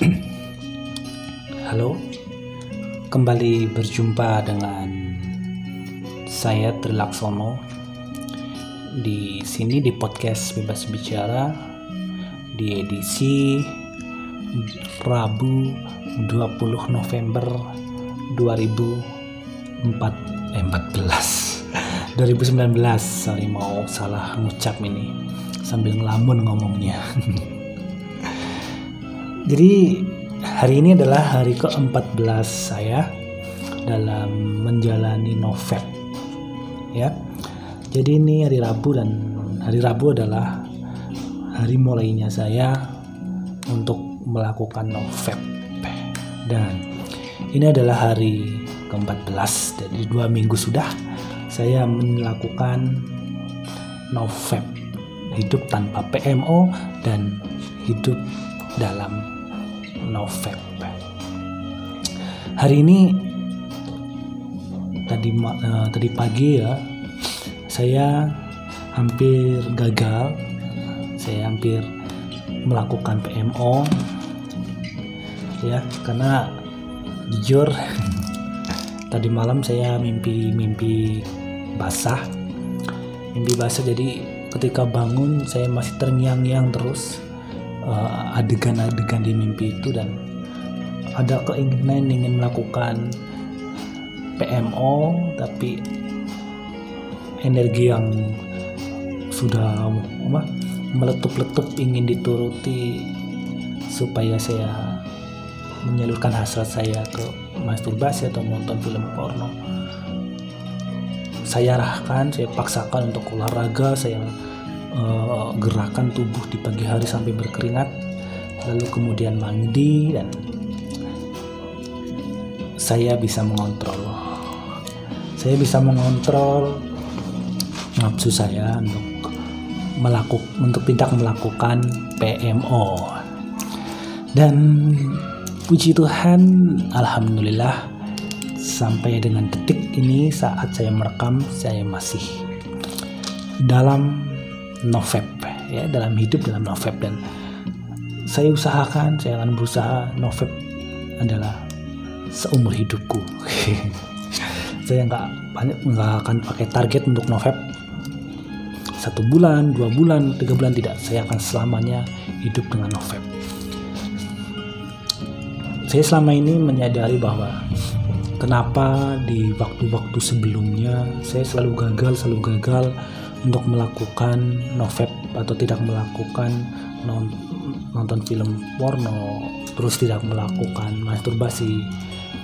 Halo, kembali berjumpa dengan saya Trilaksono di sini di podcast Bebas Bicara di edisi Rabu 20 November 2014 eh, 14 2019 sorry mau salah ngucap ini. Sambil ngelamun ngomongnya Jadi hari ini adalah hari ke-14 saya dalam menjalani Novep. Ya. Jadi ini hari Rabu dan hari Rabu adalah hari mulainya saya untuk melakukan Novep. Dan ini adalah hari ke-14 dari dua minggu sudah saya melakukan Novep hidup tanpa PMO dan hidup dalam November. Hari ini tadi uh, tadi pagi ya saya hampir gagal. Saya hampir melakukan PMO ya karena jujur tadi malam saya mimpi-mimpi basah mimpi basah jadi ketika bangun saya masih terngiang-ngiang terus uh, adegan-adegan di mimpi itu dan ada keinginan ingin melakukan PMO tapi energi yang sudah apa, meletup-letup ingin dituruti supaya saya menyalurkan hasrat saya ke masturbasi atau nonton film porno. Saya arahkan saya paksakan untuk olahraga saya uh, gerakan tubuh di pagi hari sampai berkeringat lalu kemudian mandi dan saya bisa mengontrol. Saya bisa mengontrol nafsu saya untuk melakukan untuk tidak melakukan PMO dan puji Tuhan alhamdulillah sampai dengan detik ini saat saya merekam saya masih dalam Novep ya dalam hidup dalam Novep. Dan saya usahakan saya akan berusaha Novep adalah seumur hidupku. Saya nggak banyak nggak akan pakai target untuk Novep. Satu bulan dua bulan tiga bulan tidak. Saya akan selamanya hidup dengan Novep. Saya selama ini menyadari bahwa kenapa di waktu-waktu sebelumnya saya selalu gagal selalu gagal untuk melakukan novep atau tidak melakukan nonton film porno terus tidak melakukan masturbasi.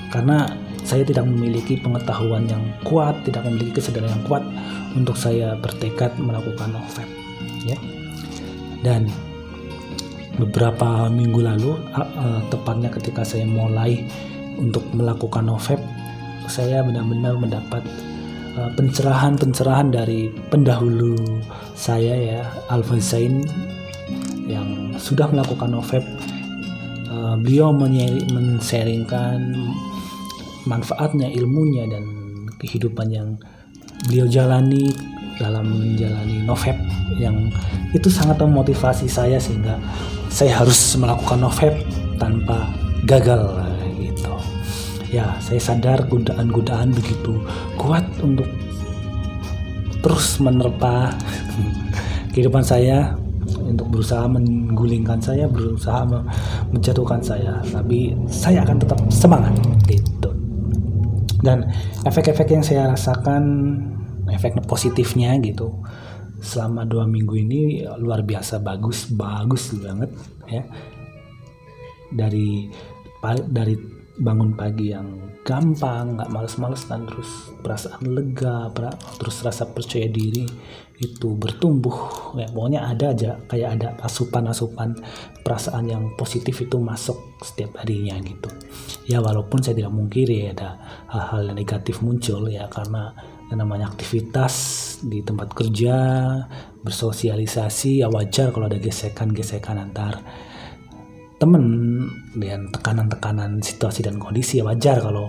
Karena saya tidak memiliki pengetahuan yang kuat tidak memiliki kesadaran yang kuat untuk saya bertekad melakukan novep ya. Dan beberapa minggu lalu tepatnya ketika saya mulai untuk melakukan novep saya benar-benar mendapat pencerahan-pencerahan dari pendahulu saya ya Zain yang sudah melakukan novep uh, beliau men-sharingkan manfaatnya ilmunya dan kehidupan yang beliau jalani dalam menjalani novep yang itu sangat memotivasi saya sehingga saya harus melakukan novep tanpa gagal ya saya sadar godaan-godaan begitu kuat untuk terus menerpa kehidupan saya untuk berusaha menggulingkan saya berusaha menjatuhkan saya. Tapi saya akan tetap semangat gitu. Dan efek-efek yang saya rasakan efek positifnya gitu selama dua minggu ini luar biasa bagus bagus banget ya. Dari dari bangun pagi yang gampang nggak males-males dan terus perasaan lega terus rasa percaya diri itu bertumbuh. Ya pokoknya ada aja kayak ada asupan-asupan perasaan yang positif itu masuk setiap harinya gitu. Ya walaupun saya tidak mungkiri ada hal-hal yang negatif muncul ya karena yang namanya aktivitas di tempat kerja bersosialisasi ya wajar kalau ada gesekan-gesekan antar temen dan tekanan-tekanan situasi dan kondisi ya wajar kalau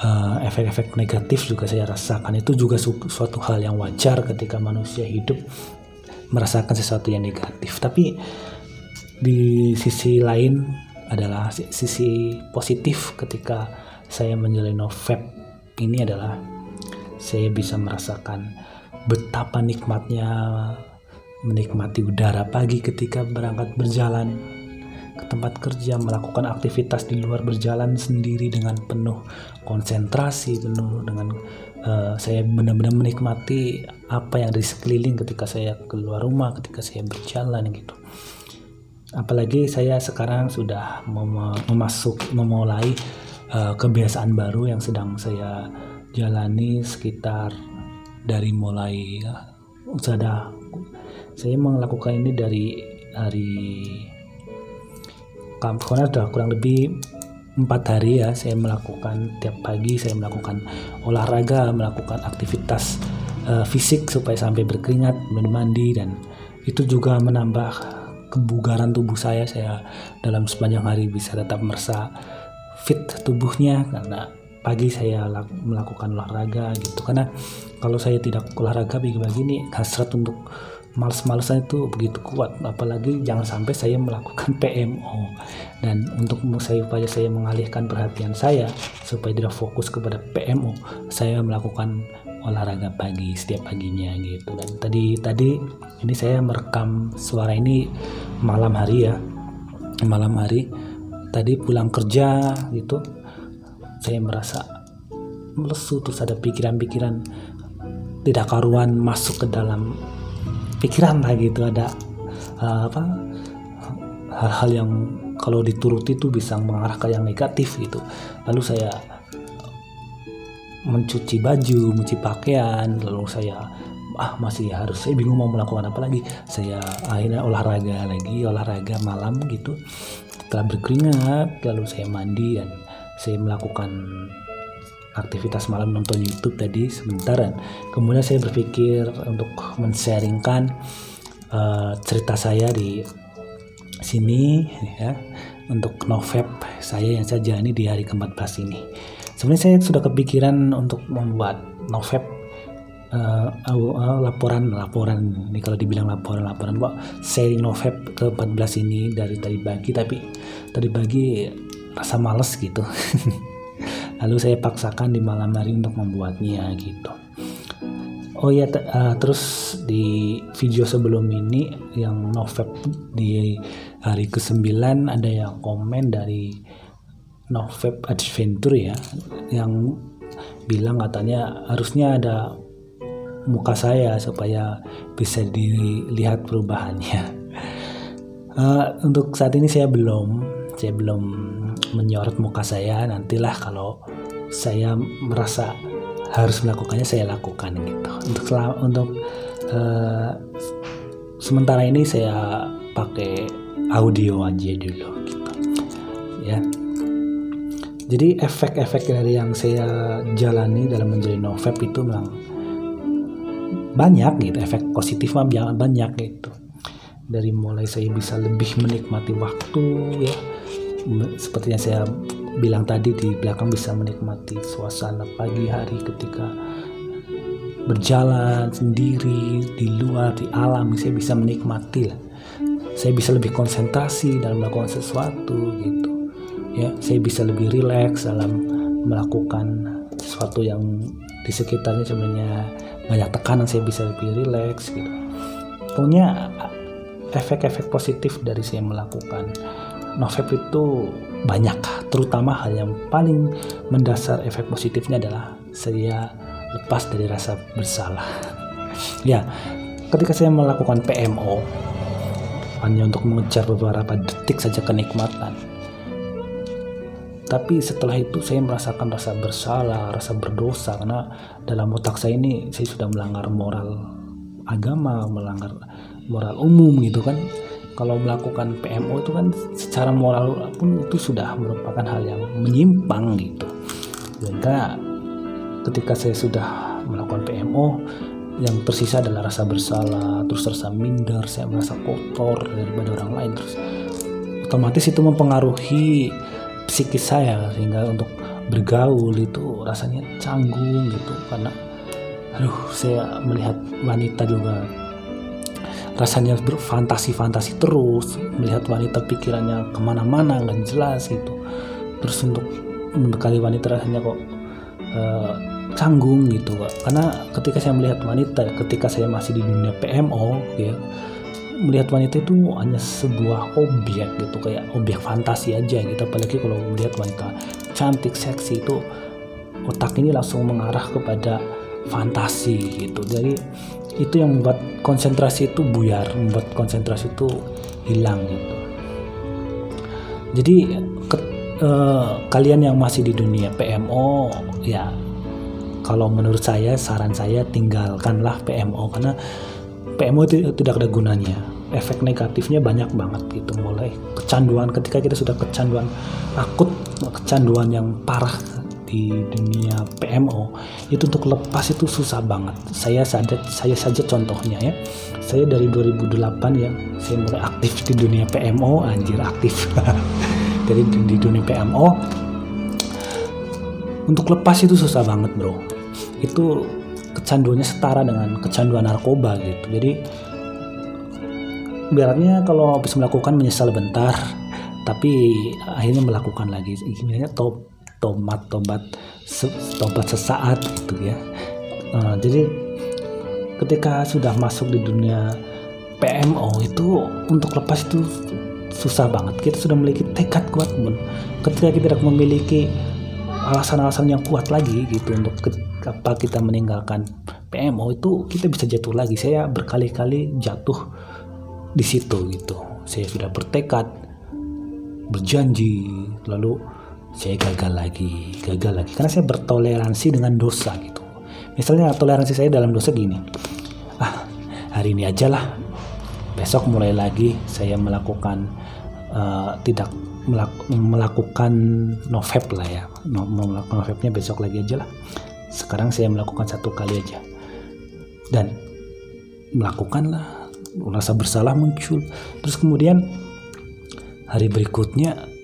uh, efek-efek negatif juga saya rasakan. Itu juga su suatu hal yang wajar ketika manusia hidup merasakan sesuatu yang negatif. Tapi di sisi lain adalah sisi positif ketika saya menjalani novep ini adalah saya bisa merasakan betapa nikmatnya menikmati udara pagi ketika berangkat berjalan ke tempat kerja, melakukan aktivitas di luar berjalan sendiri dengan penuh konsentrasi, penuh dengan uh, saya benar-benar menikmati apa yang ada di sekeliling ketika saya keluar rumah, ketika saya berjalan gitu. Apalagi saya sekarang sudah mem memasuk memulai uh, kebiasaan baru yang sedang saya jalani sekitar dari mulai uh, sudah saya melakukan ini dari hari karena sudah kurang lebih empat hari ya saya melakukan tiap pagi saya melakukan olahraga melakukan aktivitas uh, fisik supaya sampai berkeringat mandi dan itu juga menambah kebugaran tubuh saya. Saya dalam sepanjang hari bisa tetap merasa fit tubuhnya karena pagi saya melakukan olahraga gitu. Karena kalau saya tidak olahraga pagi-pagi ini hasrat untuk males-malesan itu begitu kuat. Apalagi jangan sampai saya melakukan PMO dan untuk saya supaya saya mengalihkan perhatian saya supaya tidak fokus kepada PMO saya melakukan olahraga pagi setiap paginya gitu. Dan tadi tadi ini saya merekam suara ini malam hari ya. Malam hari. Tadi pulang kerja gitu saya merasa melesu terus ada pikiran-pikiran tidak karuan masuk ke dalam pikiran lah gitu ada uh, apa hal-hal yang kalau dituruti itu bisa mengarah ke yang negatif gitu. Lalu saya mencuci baju mencuci pakaian lalu saya ah masih harus saya bingung mau melakukan apa lagi. Saya akhirnya olahraga lagi olahraga malam gitu. Setelah berkeringat lalu saya mandi dan saya melakukan aktivitas malam nonton YouTube tadi sementaran. Kemudian saya berpikir untuk men-sharingkan uh, cerita saya di sini ya untuk novep saya yang saya jalani di hari ke-14 ini. Sebenarnya saya sudah kepikiran untuk membuat novep uh, uh, laporan laporan ini kalau dibilang laporan laporan buat sharing novep ke-14 ini dari tadi pagi tapi tadi pagi rasa males gitu. lalu saya paksakan di malam hari untuk membuatnya gitu. Oh ya uh, terus di video sebelum ini yang Novep di hari ke-9 ada yang komen dari Novep Adventure ya yang bilang katanya harusnya ada muka saya supaya bisa dilihat perubahannya. Uh, untuk saat ini saya belum saya belum menyorot muka saya nantilah kalau saya merasa harus melakukannya saya lakukan gitu. Untuk untuk uh, sementara ini saya pakai audio aja dulu gitu. Ya. Jadi efek-efek dari yang saya jalani dalam menjadi novep itu memang banyak gitu. Efek positif mah banyak gitu. Dari mulai saya bisa lebih menikmati waktu ya seperti yang saya bilang tadi di belakang bisa menikmati suasana pagi hari ketika berjalan sendiri di luar di alam. Saya bisa menikmati lah. Saya bisa lebih konsentrasi dalam melakukan sesuatu gitu. Ya saya bisa lebih rileks dalam melakukan sesuatu yang di sekitarnya sebenarnya banyak tekanan. Saya bisa lebih rileks gitu. Punya efek-efek positif dari saya melakukan Novep itu banyak, terutama hal yang paling mendasar efek positifnya adalah saya lepas dari rasa bersalah. ya, ketika saya melakukan PMO hanya untuk mengejar beberapa detik saja kenikmatan. Tapi setelah itu saya merasakan rasa bersalah, rasa berdosa karena dalam otak saya ini saya sudah melanggar moral agama, melanggar moral umum gitu kan kalau melakukan PMO itu kan secara moral pun itu sudah merupakan hal yang menyimpang gitu. Sehingga ketika saya sudah melakukan PMO yang tersisa adalah rasa bersalah terus rasa minder saya merasa kotor daripada orang lain terus otomatis itu mempengaruhi psikis saya sehingga untuk bergaul itu rasanya canggung gitu karena aduh saya melihat wanita juga rasanya berfantasi-fantasi terus melihat wanita pikirannya ke mana-mana nggak jelas gitu. Terus untuk mendekati wanita rasanya kok uh, canggung gitu Pak. karena ketika saya melihat wanita ketika saya masih di dunia PMO ya melihat wanita itu hanya sebuah objek gitu kayak objek fantasi aja gitu. Apalagi kalau melihat wanita cantik seksi itu otak ini langsung mengarah kepada fantasi gitu. Jadi itu yang membuat konsentrasi itu buyar membuat konsentrasi itu hilang gitu. Jadi ke, eh, kalian yang masih di dunia PMO ya kalau menurut saya saran saya tinggalkanlah PMO karena PMO itu tidak ada gunanya. Efek negatifnya banyak banget gitu mulai kecanduan ketika kita sudah kecanduan akut kecanduan yang parah di dunia PMO itu untuk lepas itu susah banget. Saya saja saya saja contohnya ya. Saya dari 2008 ya, saya mulai aktif di dunia PMO, anjir aktif. dari di dunia PMO untuk lepas itu susah banget, Bro. Itu kecanduannya setara dengan kecanduan narkoba gitu. Jadi biarnya kalau bisa melakukan menyesal bentar, tapi akhirnya melakukan lagi. Gimana top tomat tobat tobat sesaat gitu ya. Uh, jadi ketika sudah masuk di dunia PMO itu untuk lepas itu susah banget. Kita sudah memiliki tekad kuat pun ketika kita tidak memiliki alasan-alasan yang kuat lagi gitu untuk ke, apa kita meninggalkan PMO itu kita bisa jatuh lagi. Saya berkali-kali jatuh di situ gitu. Saya sudah bertekad berjanji lalu saya gagal lagi, gagal lagi. Karena saya bertoleransi dengan dosa gitu. Misalnya toleransi saya dalam dosa gini. Ah, hari ini aja lah. Besok mulai lagi saya melakukan uh, tidak melak melakukan novep lah ya. No, melakukan novepnya besok lagi aja lah. Sekarang saya melakukan satu kali aja. Dan melakukanlah rasa bersalah muncul. Terus kemudian hari berikutnya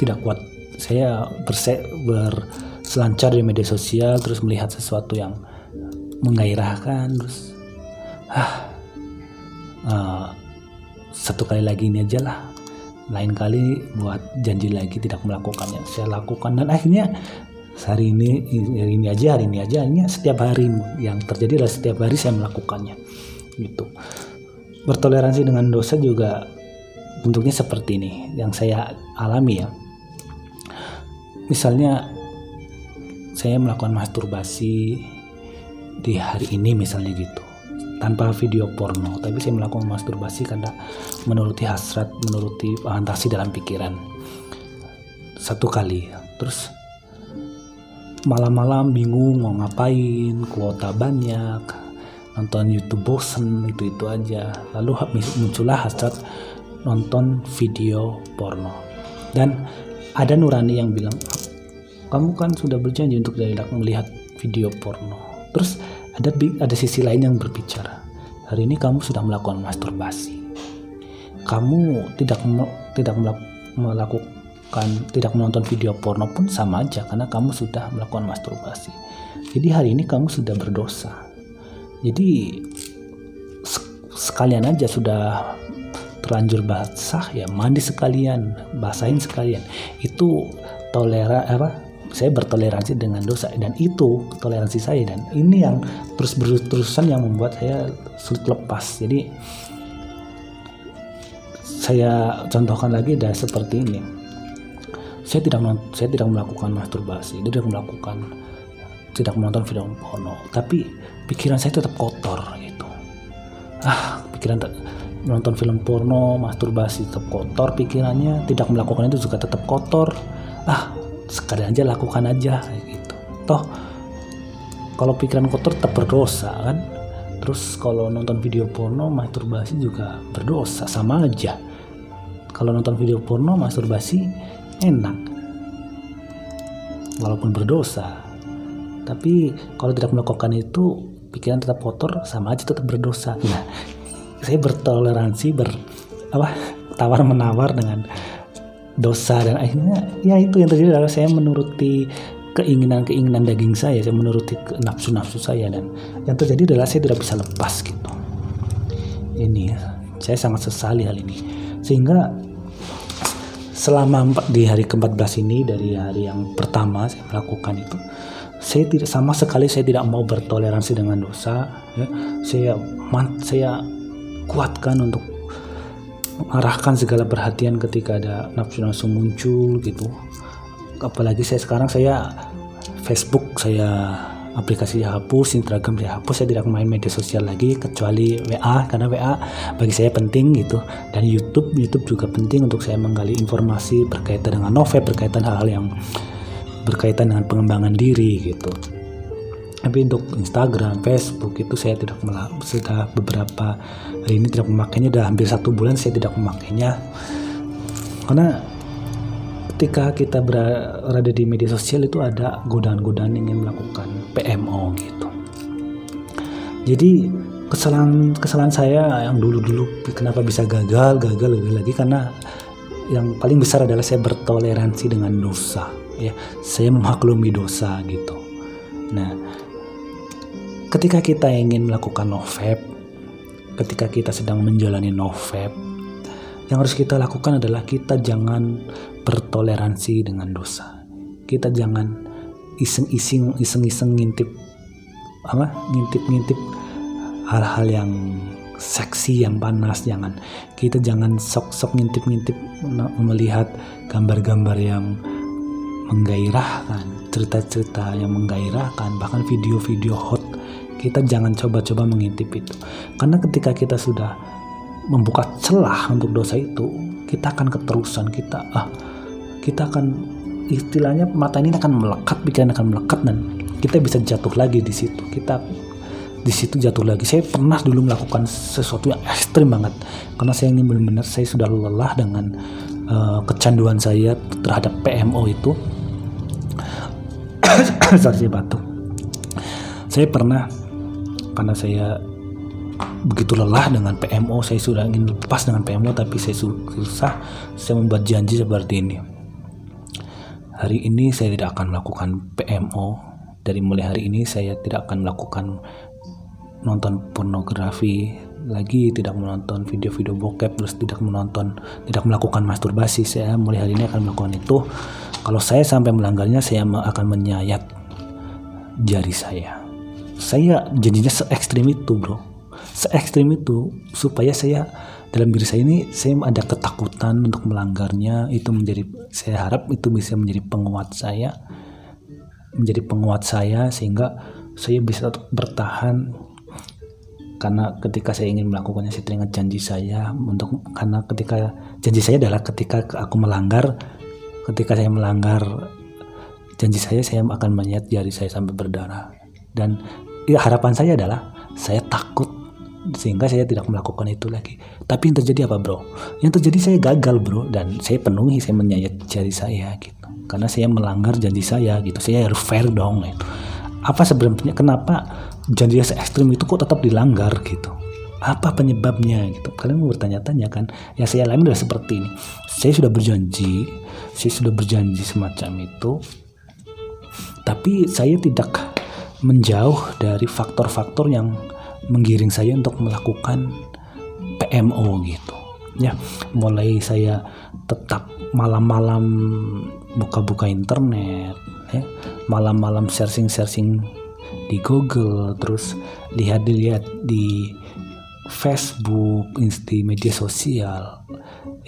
tidak kuat. Saya berse berselancar di media sosial terus melihat sesuatu yang menggairahkan terus ah uh, satu kali lagi ini aja lah. Lain kali buat janji lagi tidak melakukannya saya lakukan. Dan akhirnya hari ini hari ini aja hari ini aja ini setiap hari yang terjadi adalah setiap hari saya melakukannya gitu. Bertoleransi dengan dosa juga bentuknya seperti ini yang saya alami ya misalnya saya melakukan masturbasi di hari ini misalnya gitu tanpa video porno. Tapi saya melakukan masturbasi karena menuruti hasrat menuruti fantasi dalam pikiran. Satu kali. Terus malam-malam bingung mau ngapain kuota banyak nonton YouTube bosen itu itu aja. Lalu muncullah hasrat nonton video porno. Dan ada nurani yang bilang kamu kan sudah berjanji untuk tidak melihat video porno. Terus ada ada sisi lain yang berbicara hari ini kamu sudah melakukan masturbasi. Kamu tidak tidak melakukan tidak menonton video porno pun sama aja karena kamu sudah melakukan masturbasi. Jadi hari ini kamu sudah berdosa. Jadi sekalian aja sudah terlanjur basah ya mandi sekalian basahin sekalian. Itu tolera apa saya bertoleransi dengan dosa dan itu toleransi saya dan ini yang terus berterusan yang membuat saya sulit lepas. Jadi saya contohkan lagi dan seperti ini. Saya tidak saya tidak melakukan masturbasi tidak melakukan tidak menonton video porno tapi pikiran saya tetap kotor gitu. Ah pikiran menonton film porno masturbasi tetap kotor pikirannya tidak melakukan itu juga tetap kotor. Ah sekali aja lakukan aja gitu. Toh kalau pikiran kotor tetap berdosa kan? Terus kalau nonton video porno masturbasi juga berdosa sama aja. Kalau nonton video porno masturbasi enak. Walaupun berdosa. Tapi kalau tidak melakukan itu pikiran tetap kotor sama aja tetap berdosa. Nah saya bertoleransi ber apa tawar menawar dengan dosa dan akhirnya ya itu yang terjadi adalah saya menuruti keinginan-keinginan daging saya, saya menuruti nafsu-nafsu saya dan yang terjadi adalah saya tidak bisa lepas gitu. ini saya sangat sesali hal ini sehingga selama di hari ke-14 ini dari hari yang pertama saya melakukan itu saya tidak sama sekali saya tidak mau bertoleransi dengan dosa ya. saya man, saya kuatkan untuk mengarahkan segala perhatian ketika ada nafsu-nafsu muncul gitu. Apalagi saya sekarang saya Facebook saya aplikasi hapus, Instagram saya hapus, saya tidak main media sosial lagi kecuali WA karena WA bagi saya penting gitu. Dan YouTube YouTube juga penting untuk saya menggali informasi berkaitan dengan novel berkaitan hal-hal yang berkaitan dengan pengembangan diri gitu tapi untuk Instagram, Facebook itu saya tidak sudah beberapa hari ini tidak memakainya, sudah hampir satu bulan saya tidak memakainya karena ketika kita berada di media sosial itu ada godaan-godaan ingin melakukan PMO gitu. Jadi kesalahan kesalahan saya yang dulu-dulu kenapa bisa gagal, gagal lagi lagi karena yang paling besar adalah saya bertoleransi dengan dosa ya. Saya memaklumi dosa gitu. Nah, ketika kita ingin melakukan nofep, ketika kita sedang menjalani nofep, yang harus kita lakukan adalah kita jangan bertoleransi dengan dosa. Kita jangan iseng-iseng iseng-iseng ngintip apa? ngintip-ngintip hal-hal yang seksi yang panas jangan kita jangan sok-sok ngintip-ngintip melihat gambar-gambar yang menggairahkan cerita-cerita yang menggairahkan bahkan video-video hot kita jangan coba-coba mengintip itu. Karena ketika kita sudah membuka celah untuk dosa itu kita akan keterusan kita ah kita akan istilahnya mata ini akan melekat pikiran akan melekat dan kita bisa jatuh lagi di situ. Kita di situ jatuh lagi. Saya pernah dulu melakukan sesuatu yang ekstrim banget karena saya ingin benar-benar saya sudah lelah dengan uh, kecanduan saya terhadap PMO itu. Saya batuk. Saya pernah karena saya begitu lelah dengan PMO saya sudah ingin lepas dengan PMO tapi saya susah saya membuat janji seperti ini. Hari ini saya tidak akan melakukan PMO dari mulai hari ini saya tidak akan melakukan nonton pornografi lagi tidak menonton video-video bokep terus tidak menonton tidak melakukan masturbasi. Saya mulai hari ini akan melakukan itu. Kalau saya sampai melanggarnya saya akan menyayat jari saya saya janjinya se ekstrim itu bro. Se ekstrim itu supaya saya dalam diri saya ini saya ada ketakutan untuk melanggarnya. Itu menjadi saya harap itu bisa menjadi penguat saya menjadi penguat saya sehingga saya bisa bertahan. Karena ketika saya ingin melakukannya saya teringat janji saya untuk karena ketika janji saya adalah ketika aku melanggar ketika saya melanggar janji saya saya akan menyet jari saya sampai berdarah. Dan ya, harapan saya adalah saya takut sehingga saya tidak melakukan itu lagi. Tapi yang terjadi apa bro? Yang terjadi saya gagal bro dan saya penuhi saya menyayat jari saya gitu. Karena saya melanggar janji saya gitu. Saya harus fair dong gitu. Apa sebenarnya kenapa janji saya ekstrim itu kok tetap dilanggar gitu? Apa penyebabnya gitu? Kalian mau bertanya-tanya kan? Yang saya alami adalah seperti ini. Saya sudah berjanji, saya sudah berjanji semacam itu. Tapi saya tidak menjauh dari faktor-faktor yang menggiring saya untuk melakukan PMO gitu ya mulai saya tetap malam-malam buka-buka internet ya malam-malam searching-searching di Google terus lihat-lihat di Facebook, di media sosial.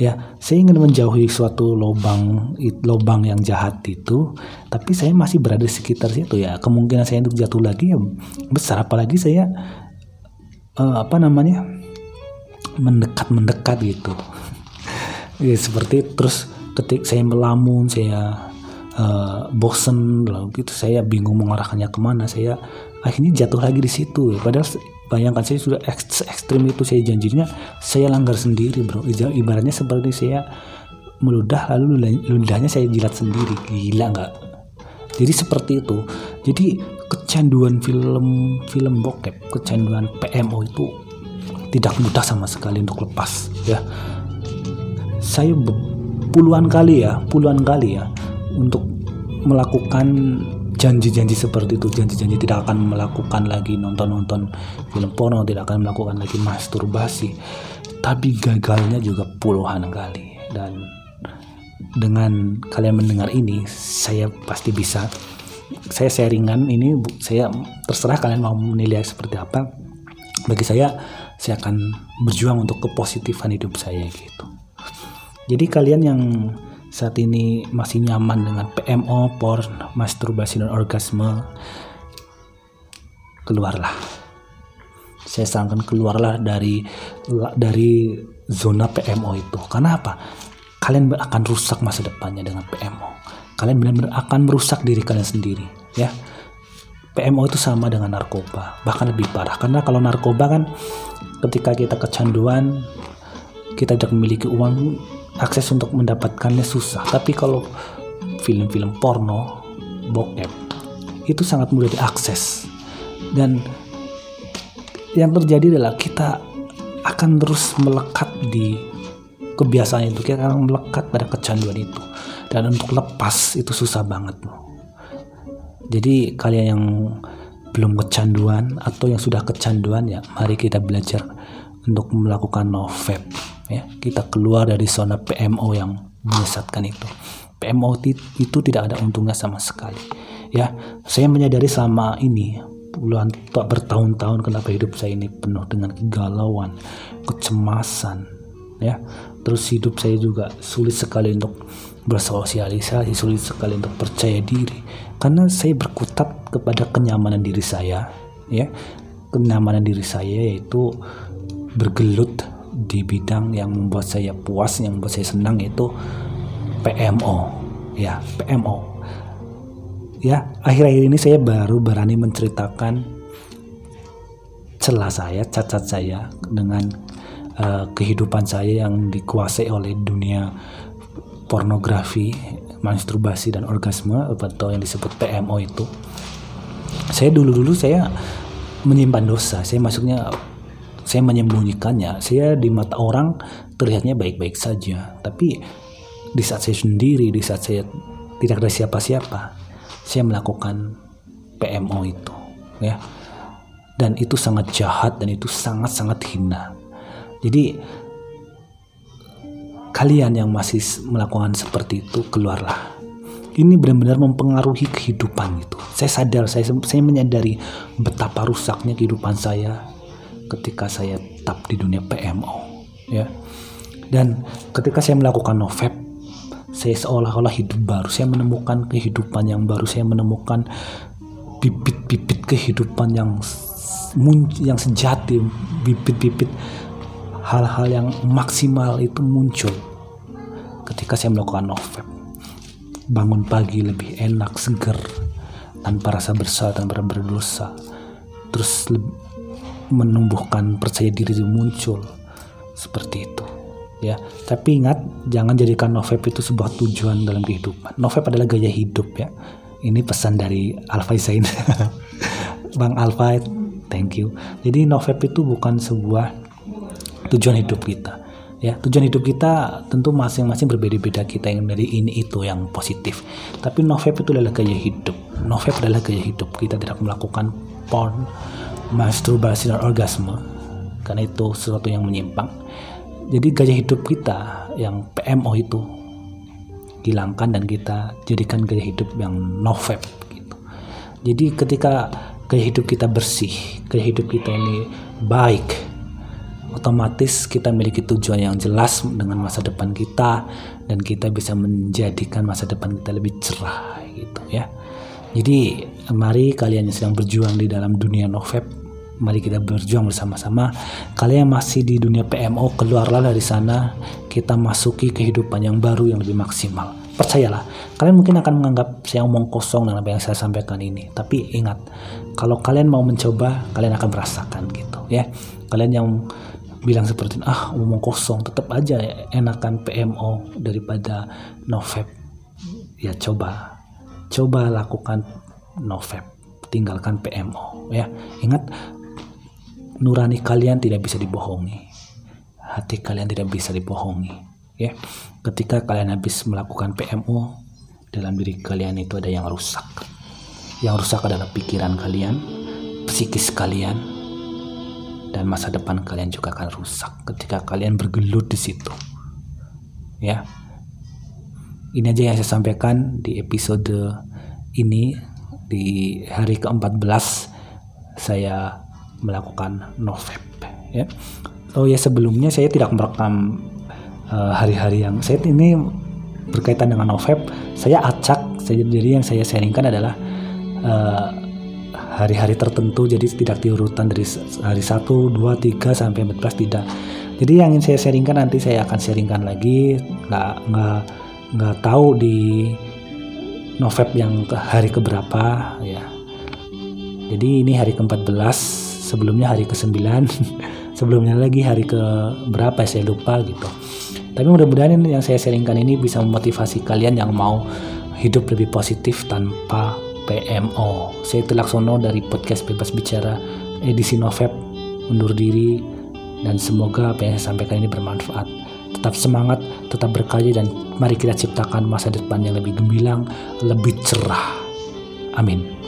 Ya, saya ingin menjauhi suatu lubang lubang yang jahat itu, tapi saya masih berada di sekitar situ ya. Kemungkinan saya untuk jatuh lagi ya besar apalagi saya uh, apa namanya mendekat mendekat gitu ya, seperti terus ketik saya melamun saya uh, bosen lalu gitu saya bingung mengarahkannya ke mana saya akhirnya jatuh lagi di situ ya. padahal bayangkan saya sudah ekstrim itu saya janjinya saya langgar sendiri bro. Ibaratnya seperti saya meludah lalu ludahnya saya jilat sendiri. Gila nggak? Jadi seperti itu. Jadi kecanduan film film bokep, kecanduan PMO itu tidak mudah sama sekali untuk lepas ya. Saya puluhan kali ya, puluhan kali ya untuk melakukan janji-janji seperti itu janji-janji tidak akan melakukan lagi nonton-nonton film porno tidak akan melakukan lagi masturbasi. Tapi gagalnya juga puluhan kali. Dan dengan kalian mendengar ini saya pasti bisa saya sharingan ini saya terserah kalian mau menilai seperti apa. Bagi saya saya akan berjuang untuk kepositifan hidup saya gitu. Jadi kalian yang saat ini masih nyaman dengan PMO, porn, masturbasi dan orgasme, keluarlah. Saya sarankan keluarlah dari dari zona PMO itu. Karena apa? Kalian akan rusak masa depannya dengan PMO. Kalian benar-benar akan merusak diri kalian sendiri, ya. PMO itu sama dengan narkoba, bahkan lebih parah. Karena kalau narkoba kan ketika kita kecanduan, kita tidak memiliki uang akses untuk mendapatkannya susah. Tapi kalau film-film porno bokep itu sangat mudah diakses. Dan yang terjadi adalah kita akan terus melekat di kebiasaan itu. Kita akan melekat pada kecanduan itu. Dan untuk lepas itu susah banget. Jadi kalian yang belum kecanduan atau yang sudah kecanduan ya mari kita belajar untuk melakukan no vape ya. Kita keluar dari zona PMO yang menyesatkan itu. PMO itu tidak ada untungnya sama sekali ya. Saya menyadari selama ini puluhan bertahun-tahun kenapa hidup saya ini penuh dengan kegalauan kecemasan ya. Terus hidup saya juga sulit sekali untuk bersosialisasi sulit sekali untuk percaya diri. Karena saya berkutat kepada kenyamanan diri saya ya. Kenyamanan diri saya yaitu bergelut di bidang yang membuat saya puas, yang membuat saya senang itu PMO, ya PMO. Ya akhir-akhir ini saya baru berani menceritakan celah saya, cacat saya dengan uh, kehidupan saya yang dikuasai oleh dunia pornografi, masturbasi dan orgasme atau yang disebut PMO itu. Saya dulu-dulu saya menyimpan dosa, saya masuknya saya menyembunyikannya. Saya di mata orang terlihatnya baik-baik saja. Tapi di saat saya sendiri di saat saya tidak ada siapa-siapa saya melakukan PMO itu ya. Dan itu sangat jahat dan itu sangat-sangat hina. Jadi kalian yang masih melakukan seperti itu keluarlah. Ini benar-benar mempengaruhi kehidupan itu. Saya sadar, saya saya menyadari betapa rusaknya kehidupan saya, ketika saya tap di dunia PMO ya. Dan ketika saya melakukan novep saya seolah-olah hidup baru. Saya menemukan kehidupan yang baru. Saya menemukan bibit-bibit kehidupan yang yang sejati. Bibit-bibit hal-hal yang maksimal itu muncul ketika saya melakukan novep bangun pagi lebih enak seger tanpa rasa bersalah tanpa berdosa. Terus menumbuhkan percaya diri muncul seperti itu ya. Tapi ingat jangan jadikan novep itu sebuah tujuan dalam kehidupan. Novep adalah gaya hidup ya. Ini pesan dari Alfa Zain Bang Alfa thank you. Jadi novep itu bukan sebuah tujuan hidup kita ya. Tujuan hidup kita tentu masing-masing berbeda-beda. Kita yang dari ini itu yang positif. Tapi novep itu adalah gaya hidup. Novep adalah gaya hidup. Kita tidak melakukan porn masturbasi dan orgasme. Karena itu sesuatu yang menyimpang. Jadi gaya hidup kita yang PMO itu hilangkan dan kita jadikan gaya hidup yang no vape gitu. Jadi ketika gaya hidup kita bersih gaya hidup kita ini baik otomatis kita memiliki tujuan yang jelas dengan masa depan kita dan kita bisa menjadikan masa depan kita lebih cerah gitu ya. Jadi mari kalian yang sedang berjuang di dalam dunia no vape mari kita berjuang bersama-sama. Kalian yang masih di dunia PMO, keluarlah dari sana. Kita masuki kehidupan yang baru yang lebih maksimal. Percayalah, kalian mungkin akan menganggap saya omong kosong dengan apa yang saya sampaikan ini. Tapi ingat, kalau kalian mau mencoba, kalian akan merasakan gitu ya. Kalian yang bilang seperti ah omong kosong, tetap aja enakan PMO daripada novep. Ya coba, coba lakukan novep tinggalkan PMO ya ingat nurani kalian tidak bisa dibohongi. Hati kalian tidak bisa dibohongi. Ya, ketika kalian habis melakukan PMO, dalam diri kalian itu ada yang rusak. Yang rusak adalah pikiran kalian, psikis kalian, dan masa depan kalian juga akan rusak ketika kalian bergelut di situ. Ya. Ini aja yang saya sampaikan di episode ini di hari ke-14 saya melakukan novep ya. Oh ya sebelumnya saya tidak merekam eh, hari-hari uh, yang saya ini berkaitan dengan novep saya acak jadi yang saya sharingkan adalah uh, hari-hari tertentu jadi tidak diurutan dari hari 1, 2, 3 sampai 14 tidak. Jadi yang ingin saya sharingkan nanti saya akan sharingkan lagi nggak nggak nggak tahu di Novep yang hari keberapa ya. Jadi ini hari ke-14, sebelumnya hari ke-9, sebelumnya lagi hari ke berapa saya lupa gitu. Tapi mudah-mudahan yang saya sharingkan ini bisa memotivasi kalian yang mau hidup lebih positif tanpa PMO. Saya Telaksono dari podcast Bebas Bicara edisi Novep undur diri dan semoga apa yang saya sampaikan ini bermanfaat. Tetap semangat, tetap berkarya dan mari kita ciptakan masa depan yang lebih gemilang, lebih cerah. Amin.